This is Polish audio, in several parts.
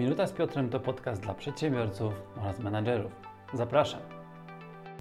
Minuta z Piotrem to podcast dla przedsiębiorców oraz menadżerów. Zapraszam.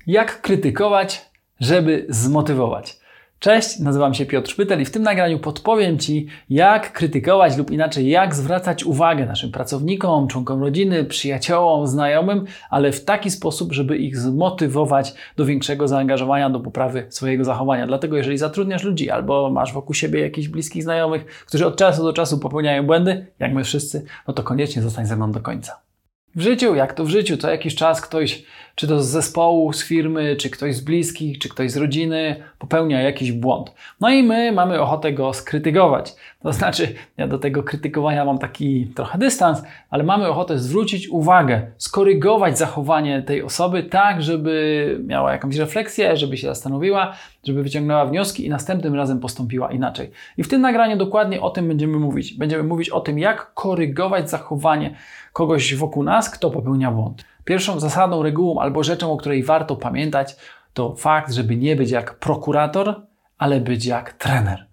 Jak krytykować, żeby zmotywować? Cześć, nazywam się Piotr Szpytel i w tym nagraniu podpowiem Ci, jak krytykować lub inaczej, jak zwracać uwagę naszym pracownikom, członkom rodziny, przyjaciołom, znajomym, ale w taki sposób, żeby ich zmotywować do większego zaangażowania, do poprawy swojego zachowania. Dlatego, jeżeli zatrudniasz ludzi albo masz wokół siebie jakichś bliskich znajomych, którzy od czasu do czasu popełniają błędy, jak my wszyscy, no to koniecznie zostań ze mną do końca. W życiu, jak to w życiu, co jakiś czas ktoś, czy to z zespołu, z firmy, czy ktoś z bliskich, czy ktoś z rodziny popełnia jakiś błąd. No i my mamy ochotę go skrytykować. To znaczy, ja do tego krytykowania mam taki trochę dystans, ale mamy ochotę zwrócić uwagę, skorygować zachowanie tej osoby tak, żeby miała jakąś refleksję, żeby się zastanowiła, żeby wyciągnęła wnioski i następnym razem postąpiła inaczej. I w tym nagraniu dokładnie o tym będziemy mówić. Będziemy mówić o tym, jak korygować zachowanie kogoś wokół nas, kto popełnia błąd. Pierwszą zasadą, regułą albo rzeczą, o której warto pamiętać, to fakt, żeby nie być jak prokurator, ale być jak trener.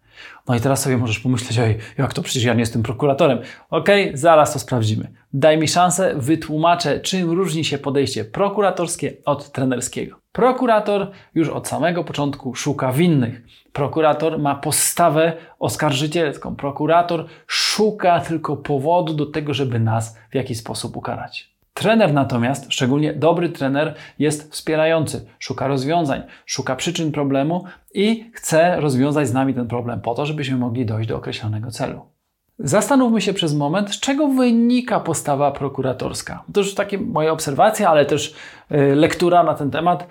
No i teraz sobie możesz pomyśleć, oj, jak to przecież ja nie jestem prokuratorem. Okej, okay, zaraz to sprawdzimy. Daj mi szansę, wytłumaczę, czym różni się podejście prokuratorskie od trenerskiego. Prokurator już od samego początku szuka winnych. Prokurator ma postawę oskarżycielską. Prokurator szuka tylko powodu do tego, żeby nas w jakiś sposób ukarać. Trener natomiast, szczególnie dobry trener, jest wspierający, szuka rozwiązań, szuka przyczyn problemu i chce rozwiązać z nami ten problem po to, żebyśmy mogli dojść do określonego celu. Zastanówmy się przez moment, z czego wynika postawa prokuratorska. To już takie moje obserwacje, ale też y, lektura na ten temat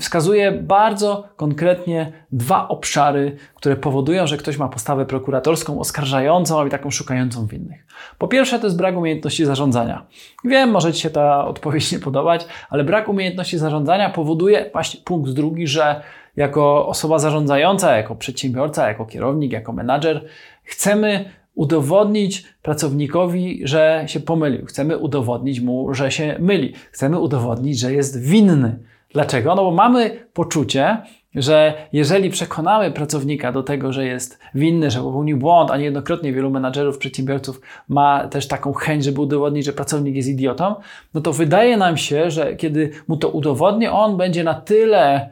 wskazuje bardzo konkretnie dwa obszary, które powodują, że ktoś ma postawę prokuratorską, oskarżającą i taką szukającą winnych. Po pierwsze, to jest brak umiejętności zarządzania. Wiem, może Ci się ta odpowiedź nie podobać, ale brak umiejętności zarządzania powoduje właśnie punkt drugi, że jako osoba zarządzająca, jako przedsiębiorca, jako kierownik, jako menadżer, chcemy udowodnić pracownikowi, że się pomylił. Chcemy udowodnić mu, że się myli. Chcemy udowodnić, że jest winny. Dlaczego? No bo mamy poczucie, że jeżeli przekonamy pracownika do tego, że jest winny, że popełnił błąd, a niejednokrotnie wielu menadżerów, przedsiębiorców ma też taką chęć, żeby udowodnić, że pracownik jest idiotą, no to wydaje nam się, że kiedy mu to udowodni, on będzie na tyle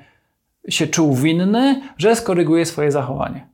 się czuł winny, że skoryguje swoje zachowanie.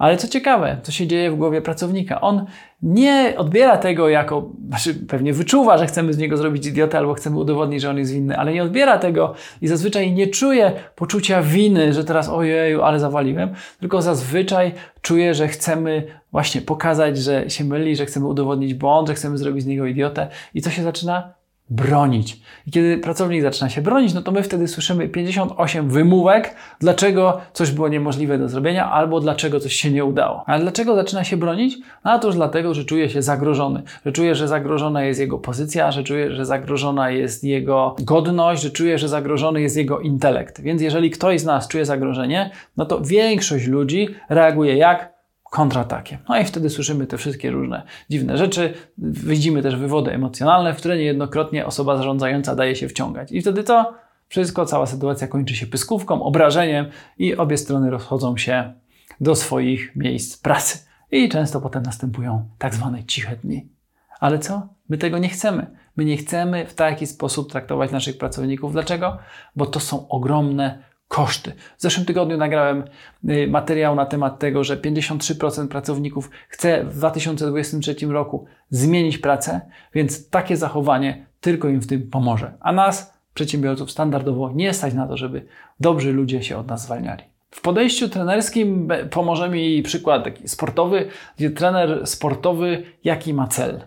Ale co ciekawe, co się dzieje w głowie pracownika? On nie odbiera tego jako, znaczy pewnie wyczuwa, że chcemy z niego zrobić idiotę albo chcemy udowodnić, że on jest winny, ale nie odbiera tego i zazwyczaj nie czuje poczucia winy, że teraz ojeju, ale zawaliłem, tylko zazwyczaj czuje, że chcemy właśnie pokazać, że się myli, że chcemy udowodnić błąd, że chcemy zrobić z niego idiotę i co się zaczyna? Bronić. I kiedy pracownik zaczyna się bronić, no to my wtedy słyszymy 58 wymówek, dlaczego coś było niemożliwe do zrobienia, albo dlaczego coś się nie udało. Ale dlaczego zaczyna się bronić? No to już dlatego, że czuje się zagrożony, że czuje, że zagrożona jest jego pozycja, że czuje, że zagrożona jest jego godność, że czuje, że zagrożony jest jego intelekt. Więc jeżeli ktoś z nas czuje zagrożenie, no to większość ludzi reaguje jak? Kontratakiem. No i wtedy słyszymy te wszystkie różne dziwne rzeczy. Widzimy też wywody emocjonalne, w które niejednokrotnie osoba zarządzająca daje się wciągać. I wtedy to wszystko, cała sytuacja kończy się pyskówką, obrażeniem i obie strony rozchodzą się do swoich miejsc pracy. I często potem następują tak zwane ciche dni. Ale co? My tego nie chcemy. My nie chcemy w taki sposób traktować naszych pracowników. Dlaczego? Bo to są ogromne koszty. W zeszłym tygodniu nagrałem y, materiał na temat tego, że 53% pracowników chce w 2023 roku zmienić pracę, więc takie zachowanie tylko im w tym pomoże. A nas, przedsiębiorców, standardowo nie stać na to, żeby dobrzy ludzie się od nas zwalniali. W podejściu trenerskim pomoże mi przykład taki sportowy, gdzie trener sportowy jaki ma cel?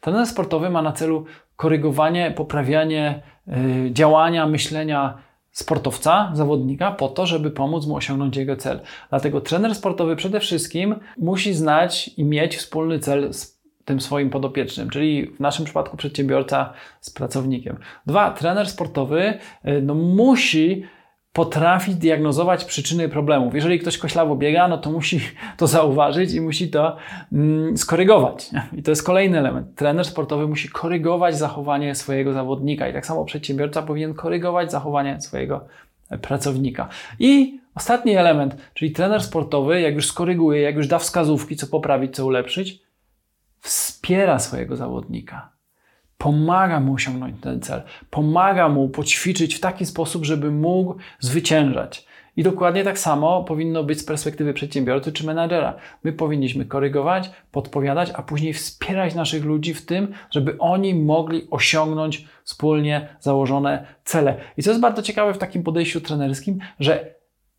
Trener sportowy ma na celu korygowanie, poprawianie yy, działania, myślenia sportowca, zawodnika, po to, żeby pomóc mu osiągnąć jego cel. Dlatego trener sportowy przede wszystkim musi znać i mieć wspólny cel z tym swoim podopiecznym, czyli w naszym przypadku przedsiębiorca z pracownikiem. Dwa, trener sportowy y, no, musi potrafi diagnozować przyczyny problemów. Jeżeli ktoś koślawo biega, no to musi to zauważyć i musi to mm, skorygować. I to jest kolejny element. Trener sportowy musi korygować zachowanie swojego zawodnika i tak samo przedsiębiorca powinien korygować zachowanie swojego e, pracownika. I ostatni element, czyli trener sportowy, jak już skoryguje, jak już da wskazówki, co poprawić, co ulepszyć, wspiera swojego zawodnika, pomaga mu osiągnąć ten cel, pomaga mu poćwiczyć w taki sposób, żeby mógł zwyciężać. I dokładnie tak samo powinno być z perspektywy przedsiębiorcy czy menadżera. My powinniśmy korygować, podpowiadać, a później wspierać naszych ludzi w tym, żeby oni mogli osiągnąć wspólnie założone cele. I co jest bardzo ciekawe w takim podejściu trenerskim, że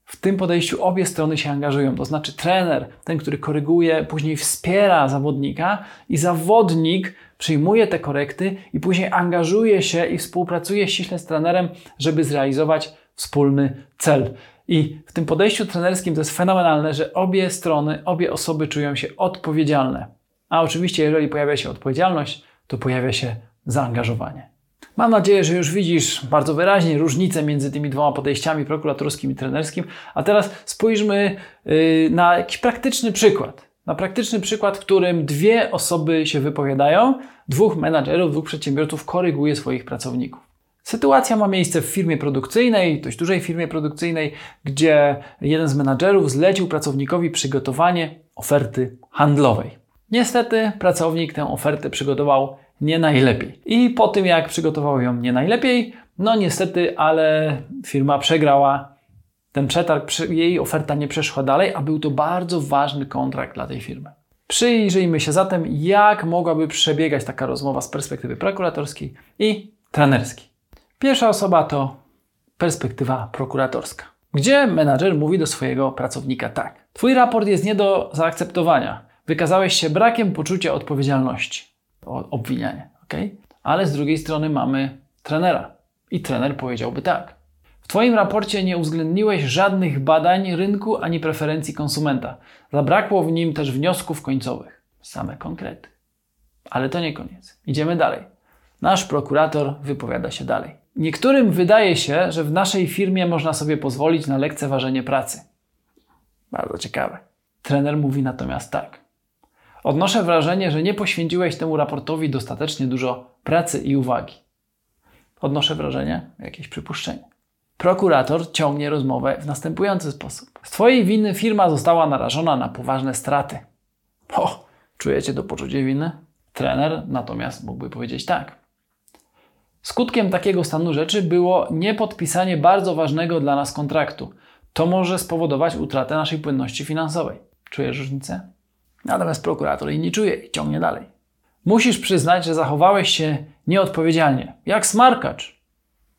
w tym podejściu obie strony się angażują. To znaczy trener, ten, który koryguje, później wspiera zawodnika i zawodnik przyjmuje te korekty i później angażuje się i współpracuje ściśle z trenerem, żeby zrealizować wspólny cel. I w tym podejściu trenerskim to jest fenomenalne, że obie strony, obie osoby czują się odpowiedzialne. A oczywiście, jeżeli pojawia się odpowiedzialność, to pojawia się zaangażowanie. Mam nadzieję, że już widzisz bardzo wyraźnie różnicę między tymi dwoma podejściami prokuratorskim i trenerskim. A teraz spójrzmy yy, na jakiś praktyczny przykład. Na praktyczny przykład, w którym dwie osoby się wypowiadają, dwóch menadżerów, dwóch przedsiębiorców koryguje swoich pracowników. Sytuacja ma miejsce w firmie produkcyjnej, dość dużej firmie produkcyjnej, gdzie jeden z menadżerów zlecił pracownikowi przygotowanie oferty handlowej. Niestety pracownik tę ofertę przygotował nie najlepiej. I po tym jak przygotował ją nie najlepiej, no niestety, ale firma przegrała ten przetarg, jej oferta nie przeszła dalej, a był to bardzo ważny kontrakt dla tej firmy. Przyjrzyjmy się zatem, jak mogłaby przebiegać taka rozmowa z perspektywy prokuratorskiej i trenerskiej. Pierwsza osoba to perspektywa prokuratorska, gdzie menadżer mówi do swojego pracownika tak. Twój raport jest nie do zaakceptowania. Wykazałeś się brakiem poczucia odpowiedzialności. O obwinianie, ok? Ale z drugiej strony mamy trenera. I trener powiedziałby tak. W Twoim raporcie nie uwzględniłeś żadnych badań rynku ani preferencji konsumenta. Zabrakło w nim też wniosków końcowych. Same konkrety. Ale to nie koniec. Idziemy dalej. Nasz prokurator wypowiada się dalej. Niektórym wydaje się, że w naszej firmie można sobie pozwolić na lekceważenie pracy. Bardzo ciekawe. Trener mówi natomiast tak. Odnoszę wrażenie, że nie poświęciłeś temu raportowi dostatecznie dużo pracy i uwagi. Odnoszę wrażenie, jakieś przypuszczenie. Prokurator ciągnie rozmowę w następujący sposób. Z Twojej winy firma została narażona na poważne straty. O, czujecie to poczucie winy? Trener natomiast mógłby powiedzieć tak. Skutkiem takiego stanu rzeczy było niepodpisanie bardzo ważnego dla nas kontraktu. To może spowodować utratę naszej płynności finansowej. Czujesz różnicę? Natomiast prokurator jej nie czuje i ciągnie dalej. Musisz przyznać, że zachowałeś się nieodpowiedzialnie, jak smarkacz,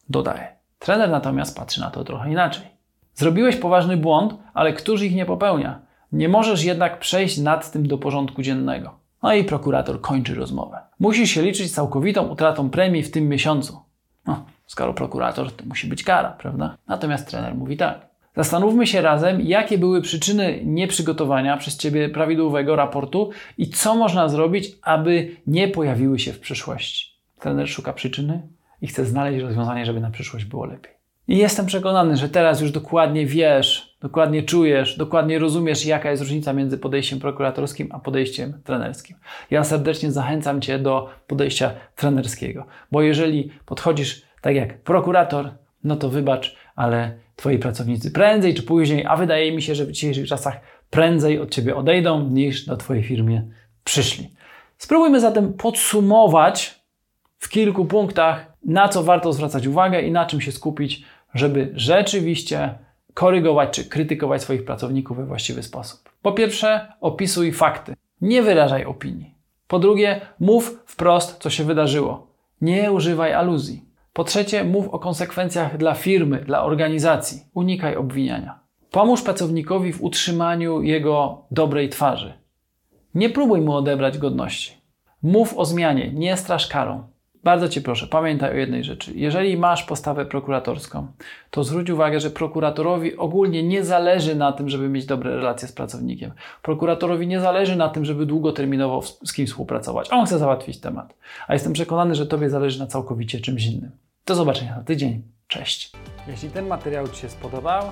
dodaje. Trener natomiast patrzy na to trochę inaczej. Zrobiłeś poważny błąd, ale któż ich nie popełnia? Nie możesz jednak przejść nad tym do porządku dziennego. No i prokurator kończy rozmowę. Musisz się liczyć z całkowitą utratą premii w tym miesiącu. No, skoro prokurator, to musi być kara, prawda? Natomiast trener mówi tak. Zastanówmy się razem, jakie były przyczyny nieprzygotowania przez Ciebie prawidłowego raportu i co można zrobić, aby nie pojawiły się w przyszłości. Trener szuka przyczyny i chce znaleźć rozwiązanie, żeby na przyszłość było lepiej. I jestem przekonany, że teraz już dokładnie wiesz, dokładnie czujesz, dokładnie rozumiesz, jaka jest różnica między podejściem prokuratorskim a podejściem trenerskim. Ja serdecznie zachęcam Cię do podejścia trenerskiego, bo jeżeli podchodzisz tak jak prokurator, no to wybacz, ale Twoi pracownicy prędzej czy później, a wydaje mi się, że w dzisiejszych czasach prędzej od Ciebie odejdą, niż do Twojej firmie przyszli. Spróbujmy zatem podsumować w kilku punktach, na co warto zwracać uwagę i na czym się skupić, żeby rzeczywiście korygować czy krytykować swoich pracowników we właściwy sposób. Po pierwsze, opisuj fakty. Nie wyrażaj opinii. Po drugie, mów wprost, co się wydarzyło. Nie używaj aluzji. Po trzecie, mów o konsekwencjach dla firmy, dla organizacji. Unikaj obwiniania. Pomóż pracownikowi w utrzymaniu jego dobrej twarzy. Nie próbuj mu odebrać godności. Mów o zmianie, nie strasz karą. Bardzo Cię proszę, pamiętaj o jednej rzeczy. Jeżeli masz postawę prokuratorską, to zwróć uwagę, że prokuratorowi ogólnie nie zależy na tym, żeby mieć dobre relacje z pracownikiem. Prokuratorowi nie zależy na tym, żeby długoterminowo z kim współpracować. On chce załatwić temat. A jestem przekonany, że Tobie zależy na całkowicie czymś innym. Do zobaczenia za tydzień. Cześć. Jeśli ten materiał Ci się spodobał,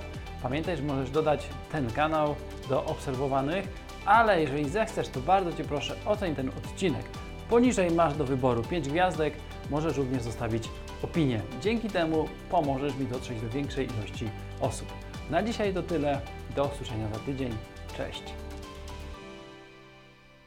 pamiętaj, że możesz dodać ten kanał do obserwowanych, ale jeżeli zechcesz, to bardzo Cię proszę, oceń ten odcinek. Poniżej masz do wyboru 5 gwiazdek, możesz również zostawić opinię. Dzięki temu pomożesz mi dotrzeć do większej ilości osób. Na dzisiaj to tyle. Do usłyszenia za tydzień. Cześć.